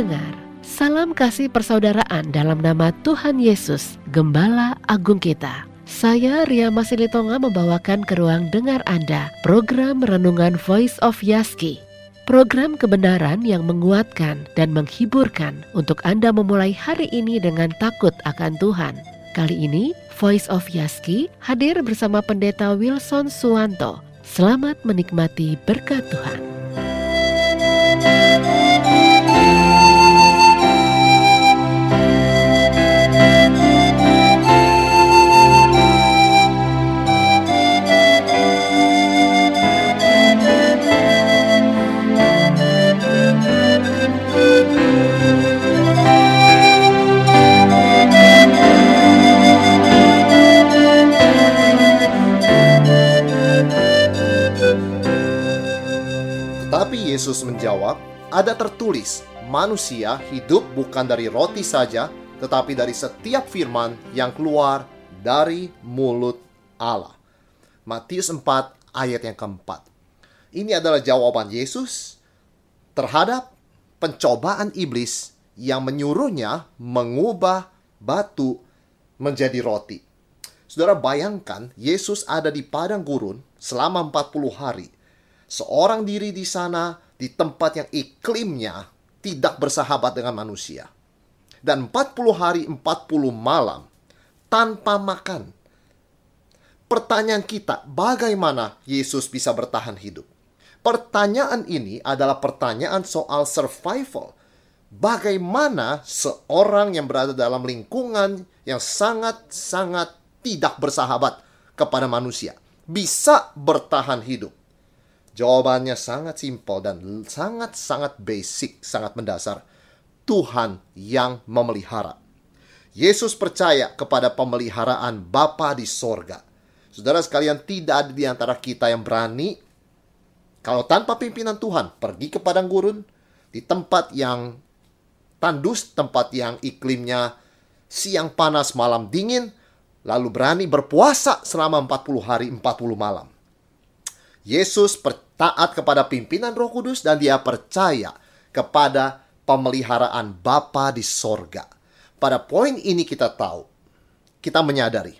Pendengar, salam kasih persaudaraan dalam nama Tuhan Yesus, Gembala Agung kita. Saya Ria Masilitonga membawakan ke ruang dengar Anda program Renungan Voice of Yaski. Program kebenaran yang menguatkan dan menghiburkan untuk Anda memulai hari ini dengan takut akan Tuhan. Kali ini, Voice of Yaski hadir bersama Pendeta Wilson Suwanto. Selamat menikmati berkat Tuhan. Yesus menjawab, "Ada tertulis, manusia hidup bukan dari roti saja, tetapi dari setiap firman yang keluar dari mulut Allah." Matius 4 ayat yang keempat. Ini adalah jawaban Yesus terhadap pencobaan iblis yang menyuruhnya mengubah batu menjadi roti. Saudara bayangkan Yesus ada di padang gurun selama 40 hari. Seorang diri di sana di tempat yang iklimnya tidak bersahabat dengan manusia. Dan 40 hari 40 malam tanpa makan. Pertanyaan kita, bagaimana Yesus bisa bertahan hidup? Pertanyaan ini adalah pertanyaan soal survival. Bagaimana seorang yang berada dalam lingkungan yang sangat-sangat tidak bersahabat kepada manusia bisa bertahan hidup? Jawabannya sangat simpel dan sangat-sangat basic, sangat mendasar. Tuhan yang memelihara. Yesus percaya kepada pemeliharaan Bapa di sorga. Saudara sekalian, tidak ada di antara kita yang berani kalau tanpa pimpinan Tuhan pergi ke padang gurun di tempat yang tandus, tempat yang iklimnya siang panas, malam dingin, lalu berani berpuasa selama 40 hari, 40 malam. Yesus taat kepada pimpinan Roh Kudus dan dia percaya kepada pemeliharaan Bapa di sorga. Pada poin ini kita tahu, kita menyadari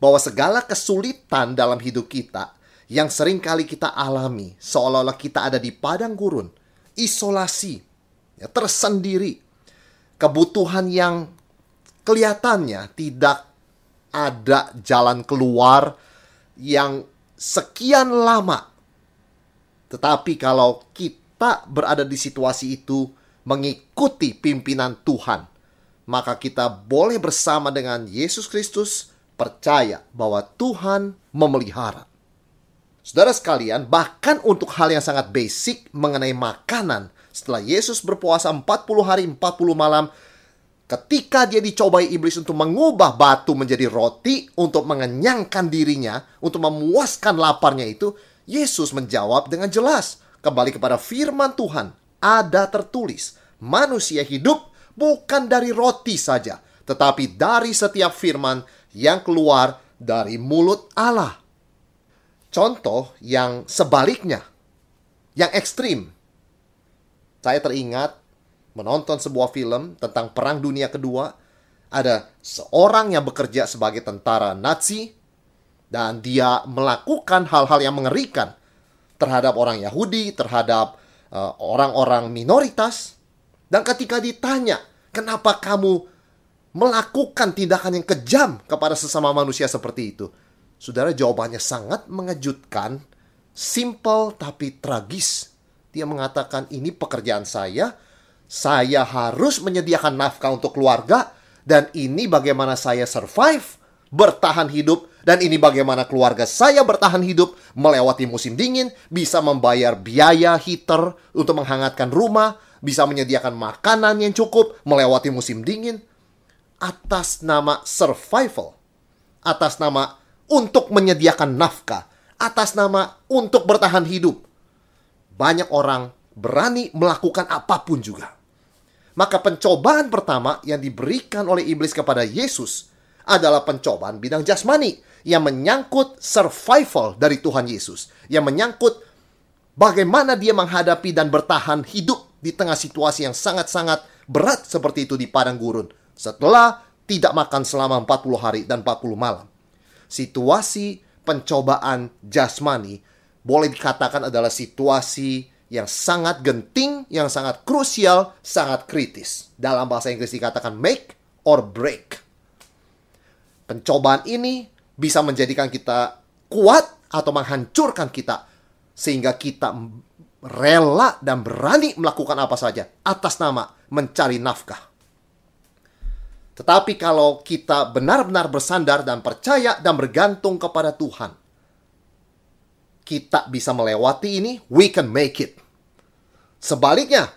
bahwa segala kesulitan dalam hidup kita yang sering kali kita alami seolah-olah kita ada di padang gurun, isolasi, ya, tersendiri, kebutuhan yang kelihatannya tidak ada jalan keluar yang sekian lama. Tetapi kalau kita berada di situasi itu mengikuti pimpinan Tuhan, maka kita boleh bersama dengan Yesus Kristus percaya bahwa Tuhan memelihara. Saudara sekalian, bahkan untuk hal yang sangat basic mengenai makanan, setelah Yesus berpuasa 40 hari 40 malam, Ketika dia dicobai iblis untuk mengubah batu menjadi roti untuk mengenyangkan dirinya, untuk memuaskan laparnya itu, Yesus menjawab dengan jelas kembali kepada firman Tuhan. Ada tertulis, manusia hidup bukan dari roti saja, tetapi dari setiap firman yang keluar dari mulut Allah. Contoh yang sebaliknya, yang ekstrim. Saya teringat menonton sebuah film tentang Perang Dunia Kedua, ada seorang yang bekerja sebagai tentara Nazi dan dia melakukan hal-hal yang mengerikan terhadap orang Yahudi, terhadap uh, orang-orang minoritas. Dan ketika ditanya, "Kenapa kamu melakukan tindakan yang kejam kepada sesama manusia seperti itu?" Saudara, jawabannya sangat mengejutkan, simple tapi tragis. Dia mengatakan, "Ini pekerjaan saya." Saya harus menyediakan nafkah untuk keluarga dan ini bagaimana saya survive, bertahan hidup dan ini bagaimana keluarga saya bertahan hidup melewati musim dingin, bisa membayar biaya heater untuk menghangatkan rumah, bisa menyediakan makanan yang cukup melewati musim dingin atas nama survival, atas nama untuk menyediakan nafkah, atas nama untuk bertahan hidup. Banyak orang berani melakukan apa pun juga. Maka pencobaan pertama yang diberikan oleh iblis kepada Yesus adalah pencobaan bidang jasmani yang menyangkut survival dari Tuhan Yesus, yang menyangkut bagaimana dia menghadapi dan bertahan hidup di tengah situasi yang sangat-sangat berat seperti itu di padang gurun setelah tidak makan selama 40 hari dan 40 malam. Situasi pencobaan jasmani boleh dikatakan adalah situasi yang sangat genting, yang sangat krusial, sangat kritis. Dalam bahasa Inggris dikatakan make or break. Pencobaan ini bisa menjadikan kita kuat atau menghancurkan kita sehingga kita rela dan berani melakukan apa saja atas nama mencari nafkah. Tetapi kalau kita benar-benar bersandar dan percaya dan bergantung kepada Tuhan, kita bisa melewati ini, we can make it. Sebaliknya,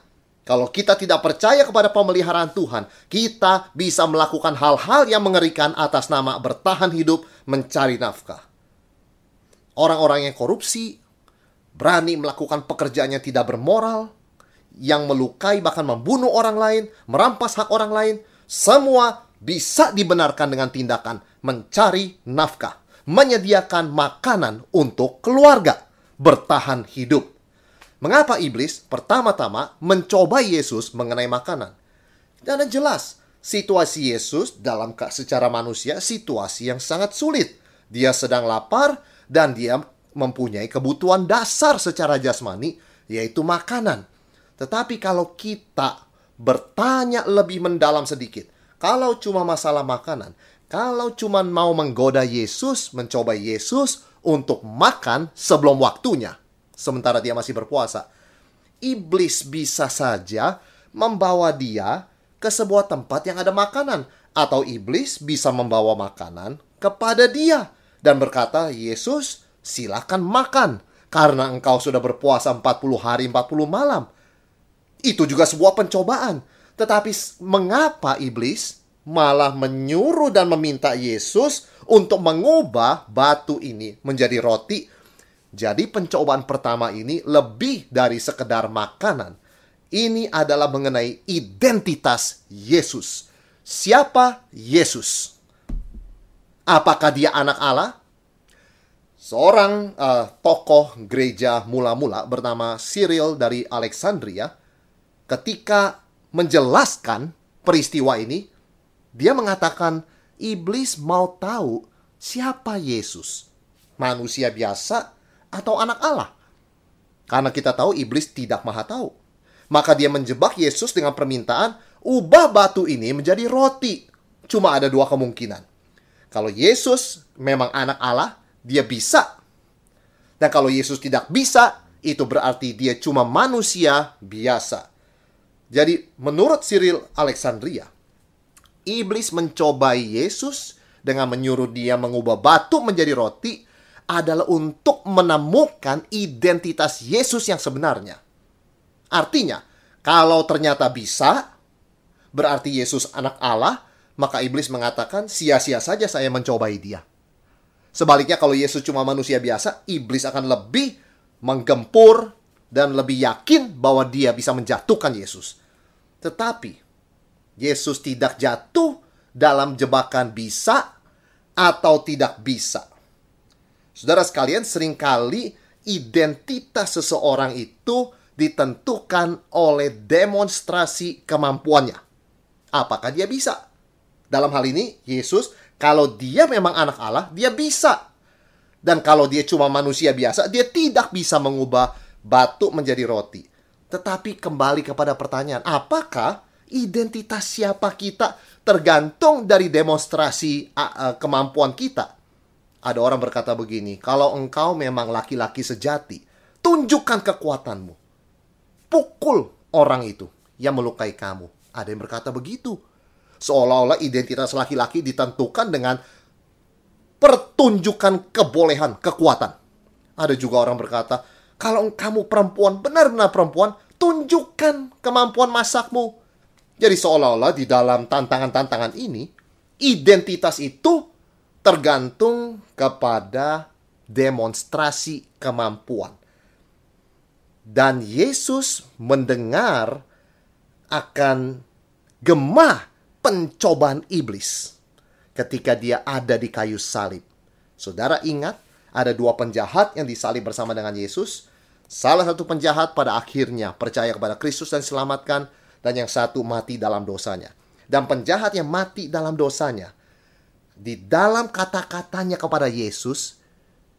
kalau kita tidak percaya kepada pemeliharaan Tuhan, kita bisa melakukan hal-hal yang mengerikan atas nama bertahan hidup mencari nafkah. Orang-orang yang korupsi berani melakukan pekerjaan yang tidak bermoral, yang melukai bahkan membunuh orang lain, merampas hak orang lain, semua bisa dibenarkan dengan tindakan mencari nafkah, menyediakan makanan untuk keluarga, bertahan hidup. Mengapa iblis pertama-tama mencoba Yesus mengenai makanan? Dan jelas, situasi Yesus dalam secara manusia situasi yang sangat sulit. Dia sedang lapar dan dia mempunyai kebutuhan dasar secara jasmani yaitu makanan. Tetapi kalau kita bertanya lebih mendalam sedikit, kalau cuma masalah makanan, kalau cuma mau menggoda Yesus, mencoba Yesus untuk makan sebelum waktunya, sementara dia masih berpuasa. Iblis bisa saja membawa dia ke sebuah tempat yang ada makanan atau iblis bisa membawa makanan kepada dia dan berkata, "Yesus, silakan makan karena engkau sudah berpuasa 40 hari 40 malam." Itu juga sebuah pencobaan. Tetapi mengapa iblis malah menyuruh dan meminta Yesus untuk mengubah batu ini menjadi roti jadi pencobaan pertama ini lebih dari sekedar makanan. Ini adalah mengenai identitas Yesus. Siapa Yesus? Apakah dia anak Allah? Seorang uh, tokoh gereja mula-mula bernama Cyril dari Alexandria ketika menjelaskan peristiwa ini, dia mengatakan iblis mau tahu siapa Yesus. Manusia biasa atau anak Allah? Karena kita tahu iblis tidak maha tahu. Maka dia menjebak Yesus dengan permintaan, ubah batu ini menjadi roti. Cuma ada dua kemungkinan. Kalau Yesus memang anak Allah, dia bisa. Dan kalau Yesus tidak bisa, itu berarti dia cuma manusia biasa. Jadi menurut Cyril Alexandria, iblis mencobai Yesus dengan menyuruh dia mengubah batu menjadi roti adalah untuk menemukan identitas Yesus yang sebenarnya. Artinya, kalau ternyata bisa, berarti Yesus anak Allah, maka iblis mengatakan sia-sia saja saya mencobai dia. Sebaliknya kalau Yesus cuma manusia biasa, iblis akan lebih menggempur dan lebih yakin bahwa dia bisa menjatuhkan Yesus. Tetapi Yesus tidak jatuh dalam jebakan bisa atau tidak bisa. Saudara sekalian, sering kali identitas seseorang itu ditentukan oleh demonstrasi kemampuannya. Apakah dia bisa? Dalam hal ini, Yesus, kalau dia memang anak Allah, dia bisa. Dan kalau dia cuma manusia biasa, dia tidak bisa mengubah batu menjadi roti. Tetapi kembali kepada pertanyaan, apakah identitas siapa kita tergantung dari demonstrasi kemampuan kita? Ada orang berkata begini, kalau engkau memang laki-laki sejati, tunjukkan kekuatanmu. Pukul orang itu yang melukai kamu. Ada yang berkata begitu. Seolah-olah identitas laki-laki ditentukan dengan pertunjukan kebolehan, kekuatan. Ada juga orang berkata, kalau kamu perempuan, benar-benar perempuan, tunjukkan kemampuan masakmu. Jadi seolah-olah di dalam tantangan-tantangan ini, identitas itu tergantung kepada demonstrasi kemampuan. Dan Yesus mendengar akan gemah pencobaan iblis ketika dia ada di kayu salib. Saudara ingat, ada dua penjahat yang disalib bersama dengan Yesus. Salah satu penjahat pada akhirnya percaya kepada Kristus dan selamatkan, dan yang satu mati dalam dosanya. Dan penjahat yang mati dalam dosanya, di dalam kata-katanya kepada Yesus,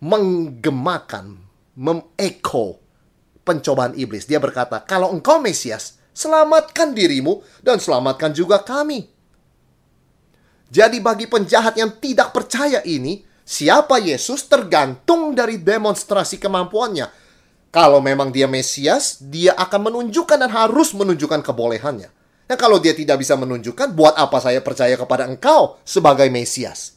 menggemakan, memeko pencobaan iblis. Dia berkata, kalau engkau Mesias, selamatkan dirimu dan selamatkan juga kami. Jadi bagi penjahat yang tidak percaya ini, siapa Yesus tergantung dari demonstrasi kemampuannya kalau memang dia Mesias, dia akan menunjukkan dan harus menunjukkan kebolehannya. Dan kalau dia tidak bisa menunjukkan, buat apa saya percaya kepada engkau sebagai Mesias?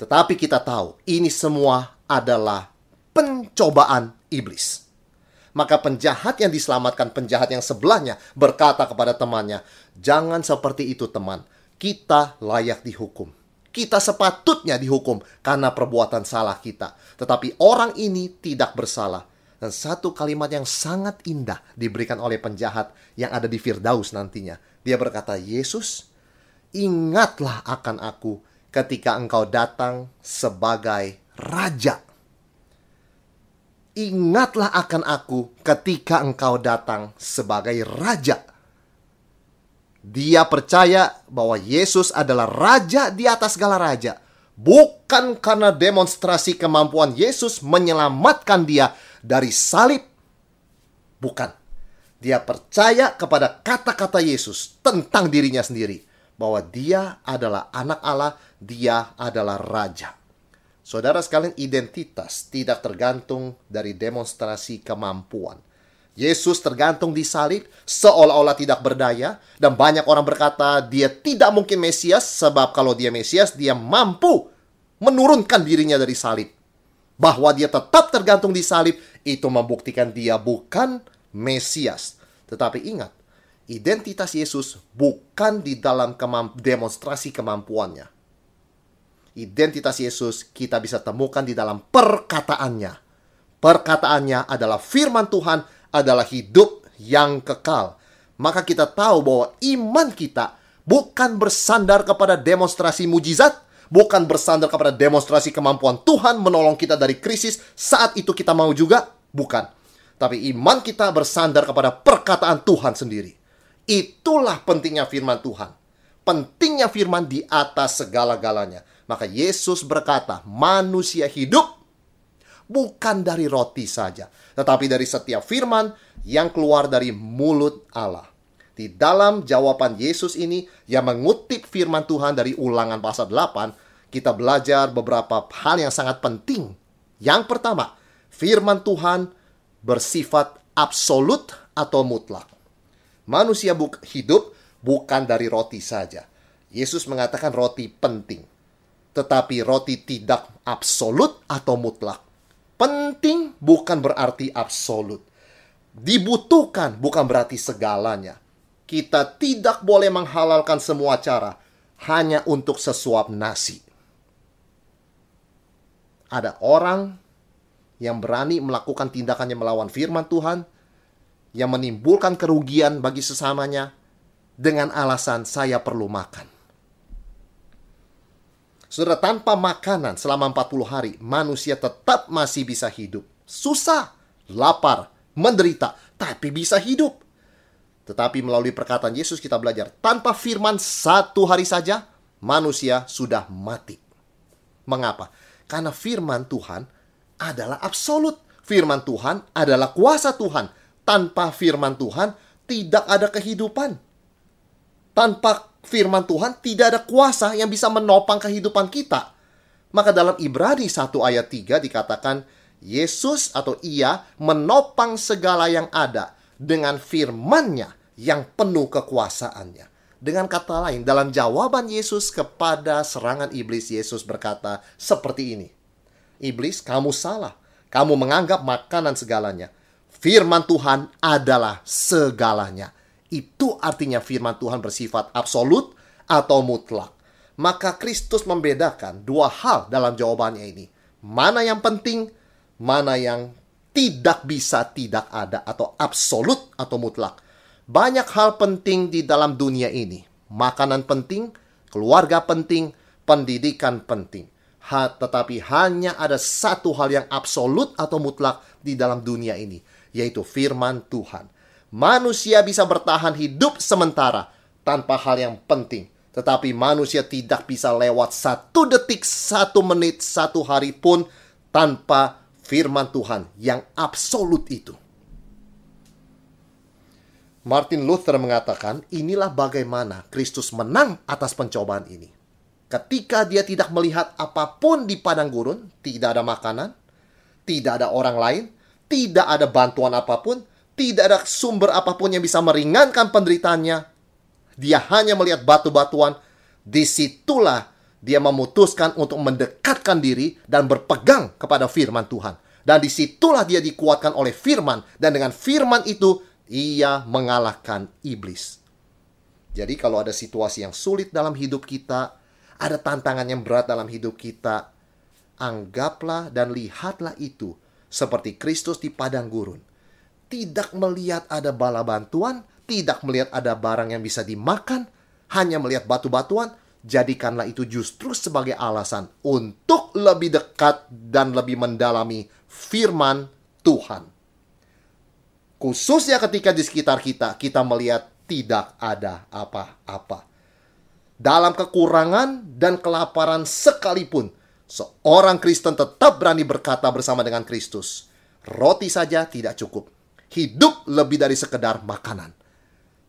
Tetapi kita tahu, ini semua adalah pencobaan iblis. Maka penjahat yang diselamatkan penjahat yang sebelahnya berkata kepada temannya, "Jangan seperti itu, teman. Kita layak dihukum." kita sepatutnya dihukum karena perbuatan salah kita. Tetapi orang ini tidak bersalah. Dan satu kalimat yang sangat indah diberikan oleh penjahat yang ada di Firdaus nantinya. Dia berkata, Yesus, ingatlah akan aku ketika engkau datang sebagai Raja. Ingatlah akan aku ketika engkau datang sebagai Raja dia percaya bahwa Yesus adalah raja di atas segala raja. Bukan karena demonstrasi kemampuan Yesus menyelamatkan dia dari salib. Bukan. Dia percaya kepada kata-kata Yesus tentang dirinya sendiri. Bahwa dia adalah anak Allah, dia adalah raja. Saudara sekalian, identitas tidak tergantung dari demonstrasi kemampuan. Yesus tergantung di salib seolah-olah tidak berdaya dan banyak orang berkata dia tidak mungkin Mesias sebab kalau dia Mesias dia mampu menurunkan dirinya dari salib. Bahwa dia tetap tergantung di salib itu membuktikan dia bukan Mesias. Tetapi ingat, identitas Yesus bukan di dalam kemamp demonstrasi kemampuannya. Identitas Yesus kita bisa temukan di dalam perkataannya. Perkataannya adalah firman Tuhan adalah hidup yang kekal. Maka kita tahu bahwa iman kita bukan bersandar kepada demonstrasi mujizat, bukan bersandar kepada demonstrasi kemampuan Tuhan menolong kita dari krisis saat itu kita mau juga, bukan. Tapi iman kita bersandar kepada perkataan Tuhan sendiri. Itulah pentingnya firman Tuhan. Pentingnya firman di atas segala-galanya. Maka Yesus berkata, manusia hidup bukan dari roti saja, tetapi dari setiap firman yang keluar dari mulut Allah. Di dalam jawaban Yesus ini yang mengutip firman Tuhan dari ulangan pasal 8, kita belajar beberapa hal yang sangat penting. Yang pertama, firman Tuhan bersifat absolut atau mutlak. Manusia buk hidup bukan dari roti saja. Yesus mengatakan roti penting. Tetapi roti tidak absolut atau mutlak. Penting bukan berarti absolut. Dibutuhkan bukan berarti segalanya. Kita tidak boleh menghalalkan semua cara hanya untuk sesuap nasi. Ada orang yang berani melakukan tindakannya melawan firman Tuhan, yang menimbulkan kerugian bagi sesamanya dengan alasan saya perlu makan. Saudara, tanpa makanan selama 40 hari, manusia tetap masih bisa hidup. Susah, lapar, menderita, tapi bisa hidup. Tetapi melalui perkataan Yesus kita belajar, tanpa firman satu hari saja, manusia sudah mati. Mengapa? Karena firman Tuhan adalah absolut. Firman Tuhan adalah kuasa Tuhan. Tanpa firman Tuhan, tidak ada kehidupan. Tanpa firman Tuhan tidak ada kuasa yang bisa menopang kehidupan kita. Maka dalam Ibrani 1 ayat 3 dikatakan Yesus atau ia menopang segala yang ada dengan firman-Nya yang penuh kekuasaannya. Dengan kata lain, dalam jawaban Yesus kepada serangan iblis, Yesus berkata seperti ini. Iblis, kamu salah. Kamu menganggap makanan segalanya. Firman Tuhan adalah segalanya. Itu artinya firman Tuhan bersifat absolut atau mutlak. Maka Kristus membedakan dua hal dalam jawabannya ini. Mana yang penting, mana yang tidak bisa tidak ada atau absolut atau mutlak. Banyak hal penting di dalam dunia ini. Makanan penting, keluarga penting, pendidikan penting. ha, tetapi hanya ada satu hal yang absolut atau mutlak di dalam dunia ini, yaitu firman Tuhan. Manusia bisa bertahan hidup sementara tanpa hal yang penting, tetapi manusia tidak bisa lewat satu detik, satu menit, satu hari pun tanpa firman Tuhan yang absolut itu. Martin Luther mengatakan, inilah bagaimana Kristus menang atas pencobaan ini. Ketika dia tidak melihat apa pun di padang gurun, tidak ada makanan, tidak ada orang lain, tidak ada bantuan apa pun, tidak ada sumber apa pun yang bisa meringankan penderitaannya. Dia hanya melihat batu-batuan. Di situlah dia memutuskan untuk mendekatkan diri dan berpegang kepada firman Tuhan. Dan di situlah dia dikuatkan oleh firman. Dan dengan firman itu, ia mengalahkan iblis. Jadi kalau ada situasi yang sulit dalam hidup kita, ada tantangan yang berat dalam hidup kita, anggaplah dan lihatlah itu seperti Kristus di padang gurun. Tidak melihat ada bala bantuan, tidak melihat ada barang yang bisa dimakan, hanya melihat batu-batuan, jadikanlah itu justru sebagai alasan untuk lebih dekat dan lebih mendalami firman Tuhan. Khususnya ketika di sekitar kita, kita melihat tidak ada apa-apa dalam kekurangan dan kelaparan sekalipun, seorang Kristen tetap berani berkata bersama dengan Kristus, roti saja tidak cukup. Hidup lebih dari sekedar makanan.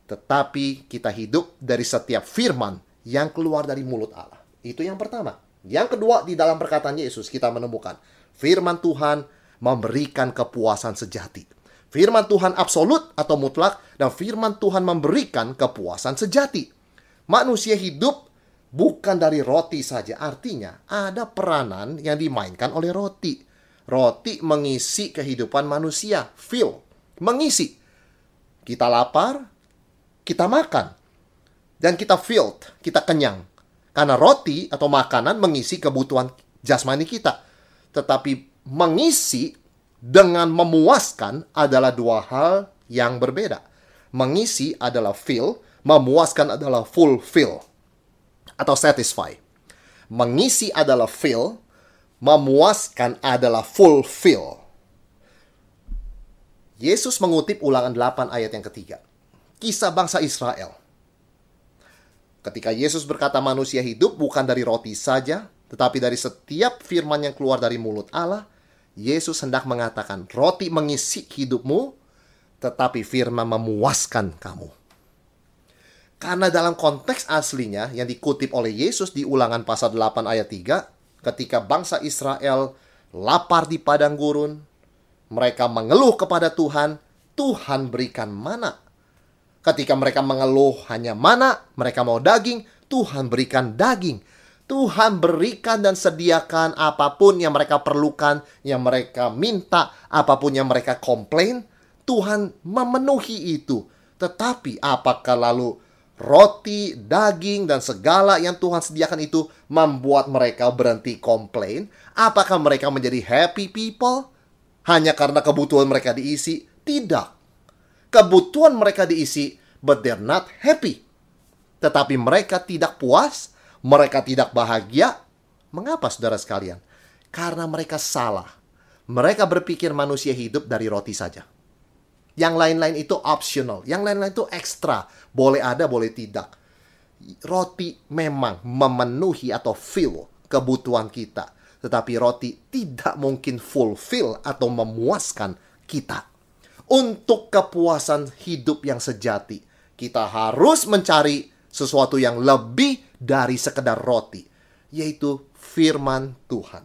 Tetapi kita hidup dari setiap firman yang keluar dari mulut Allah. Itu yang pertama. Yang kedua, di dalam perkataan Yesus kita menemukan firman Tuhan memberikan kepuasan sejati. Firman Tuhan absolut atau mutlak dan firman Tuhan memberikan kepuasan sejati. Manusia hidup bukan dari roti saja. Artinya ada peranan yang dimainkan oleh roti. Roti mengisi kehidupan manusia. Fill. Mengisi. Kita lapar, kita makan. Dan kita filled, kita kenyang. Karena roti atau makanan mengisi kebutuhan jasmani kita. Tetapi mengisi dengan memuaskan adalah dua hal yang berbeda. Mengisi adalah fill, Memuaskan adalah fulfill atau satisfy. Mengisi adalah fill, memuaskan adalah fulfill. Yesus mengutip ulangan 8 ayat yang ketiga. Kisah bangsa Israel. Ketika Yesus berkata manusia hidup bukan dari roti saja, tetapi dari setiap firman yang keluar dari mulut Allah, Yesus hendak mengatakan, roti mengisi hidupmu, tetapi firman memuaskan kamu. Karena dalam konteks aslinya yang dikutip oleh Yesus di ulangan pasal 8 ayat 3, ketika bangsa Israel lapar di padang gurun, mereka mengeluh kepada Tuhan, Tuhan berikan mana. Ketika mereka mengeluh hanya mana, mereka mau daging, Tuhan berikan daging. Tuhan berikan dan sediakan apa pun yang mereka perlukan, yang mereka minta, apa pun yang mereka komplain, Tuhan memenuhi itu. Tetapi apakah lalu roti, daging, dan segala yang Tuhan sediakan itu membuat mereka berhenti komplain? Apakah mereka menjadi happy people? Hanya karena kebutuhan mereka diisi? Tidak. Kebutuhan mereka diisi, but they're not happy. Tetapi mereka tidak puas, mereka tidak bahagia. Mengapa saudara sekalian? Karena mereka salah. Mereka berpikir manusia hidup dari roti saja. Yang lain-lain itu optional, yang lain-lain itu ekstra. Boleh ada, boleh tidak. Roti memang memenuhi atau fill kebutuhan kita. Tetapi roti tidak mungkin fulfill atau memuaskan kita. Untuk kepuasan hidup yang sejati, kita harus mencari sesuatu yang lebih dari sekedar roti, yaitu firman Tuhan.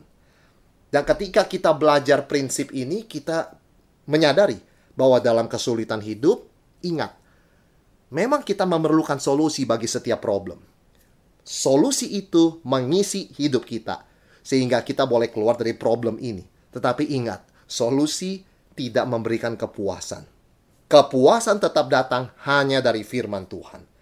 Dan ketika kita belajar prinsip ini, kita menyadari bahwa dalam kesulitan hidup, ingat, memang kita memerlukan solusi bagi setiap problem. Solusi itu mengisi hidup kita, sehingga kita boleh keluar dari problem ini. Tetapi ingat, solusi tidak memberikan kepuasan. Kepuasan tetap datang hanya dari firman Tuhan.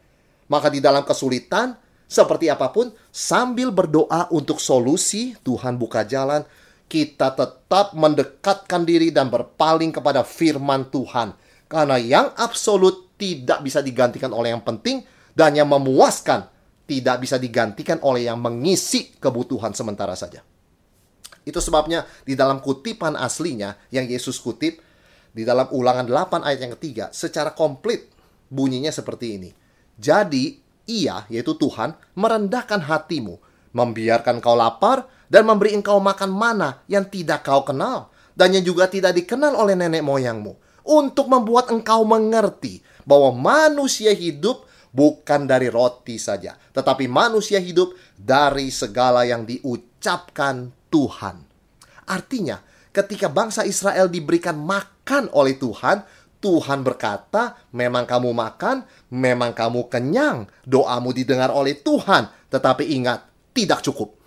Maka di dalam kesulitan, seperti apa pun, sambil berdoa untuk solusi, Tuhan buka jalan, kita tetap mendekatkan diri dan berpaling kepada firman Tuhan. Karena yang absolut tidak bisa digantikan oleh yang penting dan yang memuaskan tidak bisa digantikan oleh yang mengisi kebutuhan sementara saja. Itu sebabnya di dalam kutipan aslinya yang Yesus kutip di dalam ulangan 8 ayat yang ketiga secara komplit bunyinya seperti ini. Jadi ia, yaitu Tuhan, merendahkan hatimu, membiarkan kau lapar, dan memberi engkau makan mana yang tidak kau kenal, dan yang juga tidak dikenal oleh nenek moyangmu, untuk membuat engkau mengerti bahwa manusia hidup bukan dari roti saja, tetapi manusia hidup dari segala yang diucapkan Tuhan. Artinya, ketika bangsa Israel diberikan makan oleh Tuhan, Tuhan berkata, "Memang kamu makan, memang kamu kenyang, doamu didengar oleh Tuhan." Tetapi ingat, tidak cukup.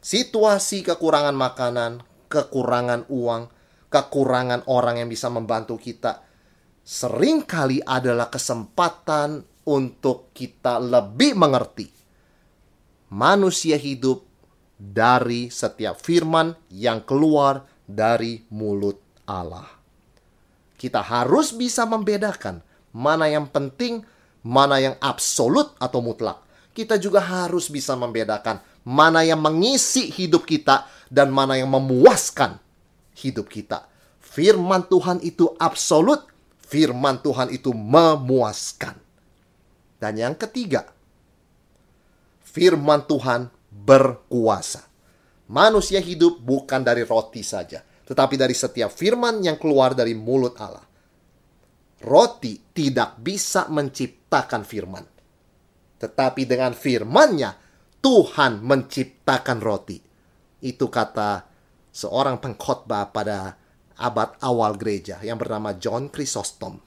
Situasi kekurangan makanan, kekurangan uang, kekurangan orang yang bisa membantu kita sering kali adalah kesempatan untuk kita lebih mengerti manusia hidup dari setiap firman yang keluar dari mulut Allah kita harus bisa membedakan mana yang penting, mana yang absolut atau mutlak. Kita juga harus bisa membedakan mana yang mengisi hidup kita dan mana yang memuaskan hidup kita. Firman Tuhan itu absolut, firman Tuhan itu memuaskan. Dan yang ketiga, firman Tuhan berkuasa. Manusia hidup bukan dari roti saja, tetapi dari setiap firman yang keluar dari mulut Allah. Roti tidak bisa menciptakan firman. Tetapi dengan firmannya, Tuhan menciptakan roti. Itu kata seorang pengkhotbah pada abad awal gereja yang bernama John Chrysostom.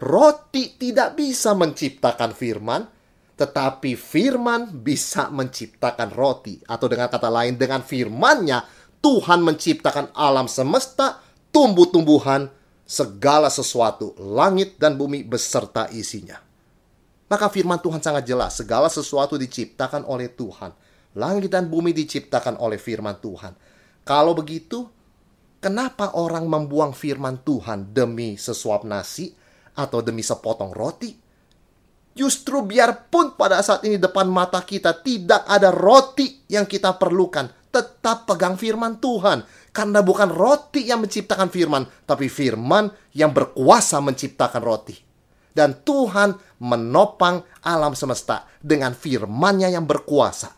Roti tidak bisa menciptakan firman, tetapi firman bisa menciptakan roti. Atau dengan kata lain, dengan firmannya, Tuhan menciptakan alam semesta, tumbuh-tumbuhan, segala sesuatu, langit dan bumi beserta isinya. Maka firman Tuhan sangat jelas, segala sesuatu diciptakan oleh Tuhan. Langit dan bumi diciptakan oleh firman Tuhan. Kalau begitu, kenapa orang membuang firman Tuhan demi sesuap nasi atau demi sepotong roti? Justru biarpun pada saat ini depan mata kita tidak ada roti yang kita perlukan, tetap pegang firman Tuhan. Karena bukan roti yang menciptakan firman, tapi firman yang berkuasa menciptakan roti. Dan Tuhan menopang alam semesta dengan firmannya yang berkuasa.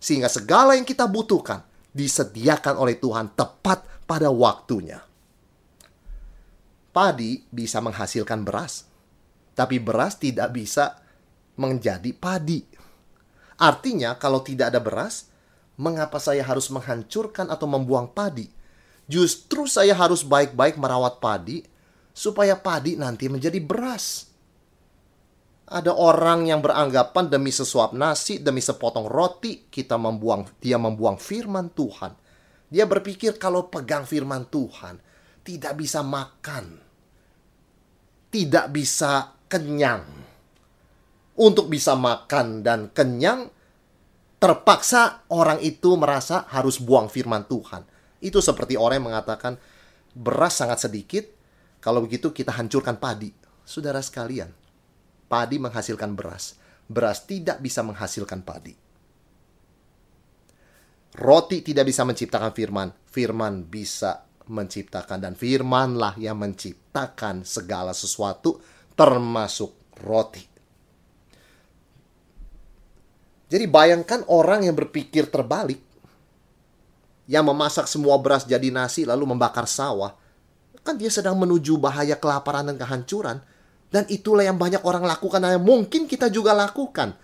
Sehingga segala yang kita butuhkan disediakan oleh Tuhan tepat pada waktunya. Padi bisa menghasilkan beras, tapi beras tidak bisa menjadi padi. Artinya, kalau tidak ada beras, mengapa saya harus menghancurkan atau membuang padi? Justru saya harus baik-baik merawat padi supaya padi nanti menjadi beras. Ada orang yang beranggapan demi sesuap nasi, demi sepotong roti, kita membuang dia membuang firman Tuhan. Dia berpikir kalau pegang firman Tuhan, tidak bisa makan. Tidak bisa kenyang. Untuk bisa makan dan kenyang, terpaksa orang itu merasa harus buang firman Tuhan. Itu seperti orang yang mengatakan beras sangat sedikit, kalau begitu kita hancurkan padi. Saudara sekalian, padi menghasilkan beras. Beras tidak bisa menghasilkan padi. Roti tidak bisa menciptakan firman, firman bisa menciptakan dan firmanlah yang menciptakan segala sesuatu termasuk roti. Jadi bayangkan orang yang berpikir terbalik. Yang memasak semua beras jadi nasi lalu membakar sawah. Kan dia sedang menuju bahaya kelaparan dan kehancuran. Dan itulah yang banyak orang lakukan dan yang mungkin kita juga lakukan.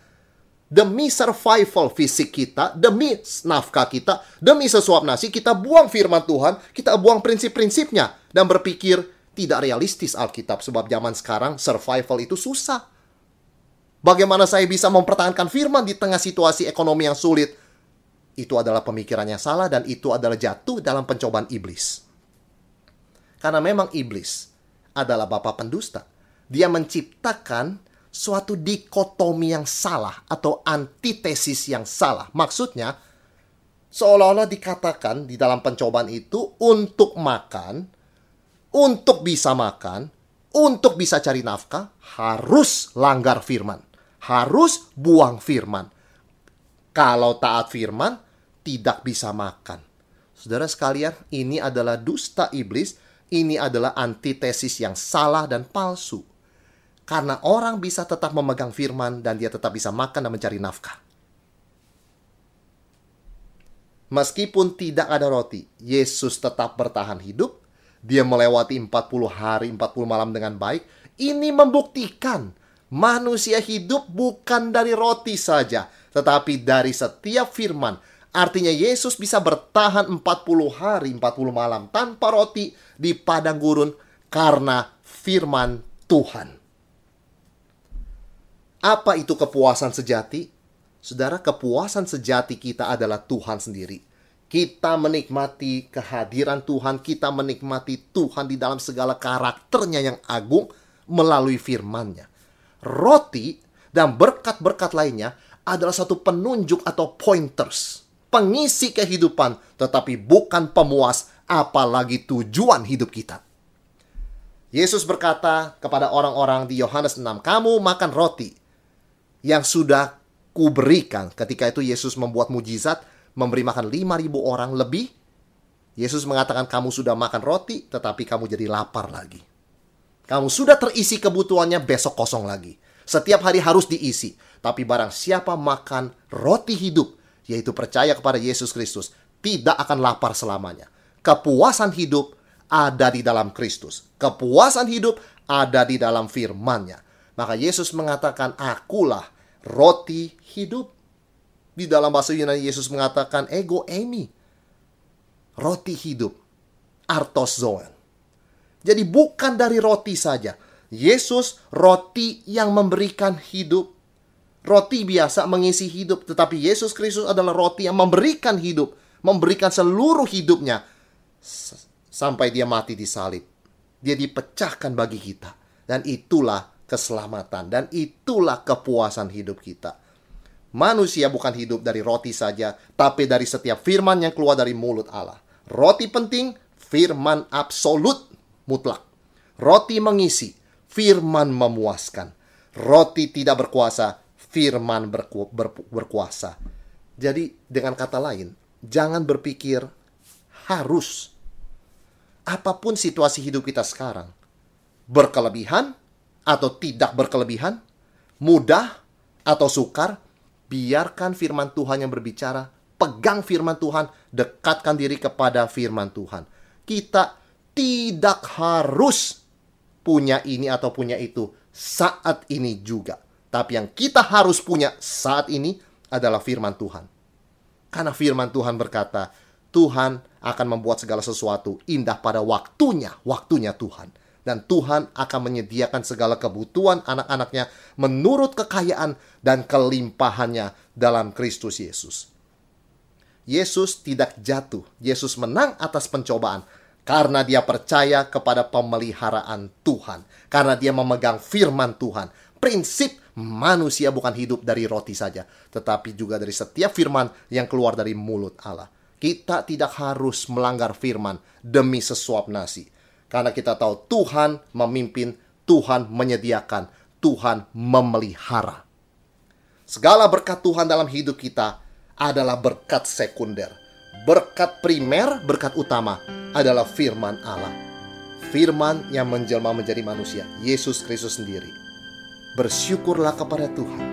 Demi survival fisik kita, demi nafkah kita, demi sesuap nasi, kita buang firman Tuhan, kita buang prinsip-prinsipnya. Dan berpikir tidak realistis Alkitab. Sebab zaman sekarang survival itu susah Bagaimana saya bisa mempertahankan firman di tengah situasi ekonomi yang sulit? Itu adalah pemikirannya salah dan itu adalah jatuh dalam pencobaan iblis. Karena memang iblis adalah bapak pendusta. Dia menciptakan suatu dikotomi yang salah atau antitesis yang salah. Maksudnya, seolah-olah dikatakan di dalam pencobaan itu untuk makan, untuk bisa makan, untuk bisa cari nafkah, harus langgar firman harus buang firman. Kalau taat firman, tidak bisa makan. Saudara sekalian, ini adalah dusta iblis, ini adalah antitesis yang salah dan palsu. Karena orang bisa tetap memegang firman dan dia tetap bisa makan dan mencari nafkah. Meskipun tidak ada roti, Yesus tetap bertahan hidup. Dia melewati 40 hari, 40 malam dengan baik. Ini membuktikan manusia hidup bukan dari roti saja, tetapi dari setiap firman. Artinya Yesus bisa bertahan 40 hari, 40 malam tanpa roti di padang gurun karena firman Tuhan. Apa itu kepuasan sejati? Saudara, kepuasan sejati kita adalah Tuhan sendiri. Kita menikmati kehadiran Tuhan, kita menikmati Tuhan di dalam segala karakternya yang agung melalui firman-Nya. Roti dan berkat-berkat lainnya adalah satu penunjuk atau pointers, pengisi kehidupan, tetapi bukan pemuas, apalagi tujuan hidup kita. Yesus berkata kepada orang-orang di Yohanes 6, "Kamu makan roti yang sudah kuberikan. Ketika itu Yesus membuat mujizat, memberi makan 5.000 orang lebih. Yesus mengatakan kamu sudah makan roti, tetapi kamu jadi lapar lagi. Kamu sudah terisi kebutuhannya, besok kosong lagi. Setiap hari harus diisi. Tapi barang siapa makan roti hidup, yaitu percaya kepada Yesus Kristus, tidak akan lapar selamanya. Kepuasan hidup ada di dalam Kristus. Kepuasan hidup ada di dalam firman-Nya. Maka Yesus mengatakan, akulah roti hidup. Di dalam bahasa Yunani Yesus mengatakan ego emi. Roti hidup. Artos zoen. Jadi bukan dari roti saja. Yesus roti yang memberikan hidup. Roti biasa mengisi hidup, tetapi Yesus Kristus adalah roti yang memberikan hidup, memberikan seluruh hidupnya sampai dia mati di salib. Dia dipecahkan bagi kita. Dan itulah keselamatan dan itulah kepuasan hidup kita. Manusia bukan hidup dari roti saja, tapi dari setiap firman yang keluar dari mulut Allah. Roti penting, firman absolut mutlak. Roti mengisi, firman memuaskan. Roti tidak berkuasa, firman berku, ber, berkuasa. Jadi dengan kata lain, jangan berpikir harus apa pun situasi hidup kita sekarang berkelebihan atau tidak berkelebihan, mudah atau sukar, biarkan firman Tuhan yang berbicara, pegang firman Tuhan, dekatkan diri kepada firman Tuhan. Kita tidak harus punya ini atau punya itu saat ini juga. Tapi yang kita harus punya saat ini adalah firman Tuhan. Karena firman Tuhan berkata, Tuhan akan membuat segala sesuatu indah pada waktunya, waktunya Tuhan dan Tuhan akan menyediakan segala kebutuhan anak-anaknya menurut kekayaan dan kelimpahannya dalam Kristus Yesus. Yesus tidak jatuh, Yesus menang atas pencobaan karena dia percaya kepada pemeliharaan Tuhan, karena dia memegang firman Tuhan. Prinsip manusia bukan hidup dari roti saja, tetapi juga dari setiap firman yang keluar dari mulut Allah. Kita tidak harus melanggar firman demi sesuap nasi karena kita tahu Tuhan memimpin, Tuhan menyediakan, Tuhan memelihara. Segala berkat Tuhan dalam hidup kita adalah berkat sekunder. Berkat primer, berkat utama adalah firman Allah. Firman yang menjelma menjadi manusia, Yesus Kristus sendiri. Bersyukurlah kepada Tuhan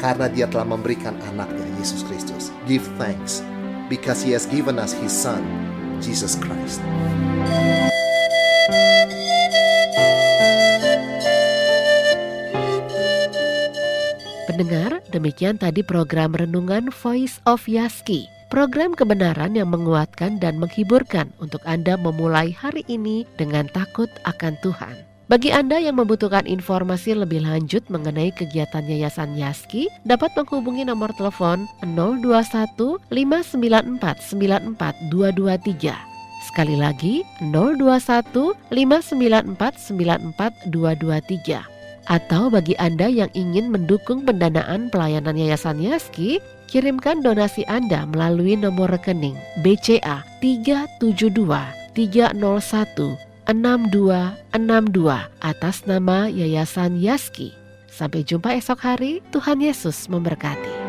karena dia telah memberikan anaknya Yesus Kristus. Give thanks because he has given us his son, Jesus Christ. Pendengar, demikian tadi program Renungan Voice of Yaski. Program kebenaran yang menguatkan dan menghiburkan untuk Anda memulai hari ini dengan takut akan Tuhan. Bagi Anda yang membutuhkan informasi lebih lanjut mengenai kegiatan Yayasan Yaski, dapat menghubungi nomor telepon 021 594 94223. Sekali lagi 021 594 94223. Atau bagi Anda yang ingin mendukung pendanaan pelayanan Yayasan Yaski, kirimkan donasi Anda melalui nomor rekening BCA 372 301 6262 atas nama Yayasan Yaski. Sampai jumpa esok hari, Tuhan Yesus memberkati.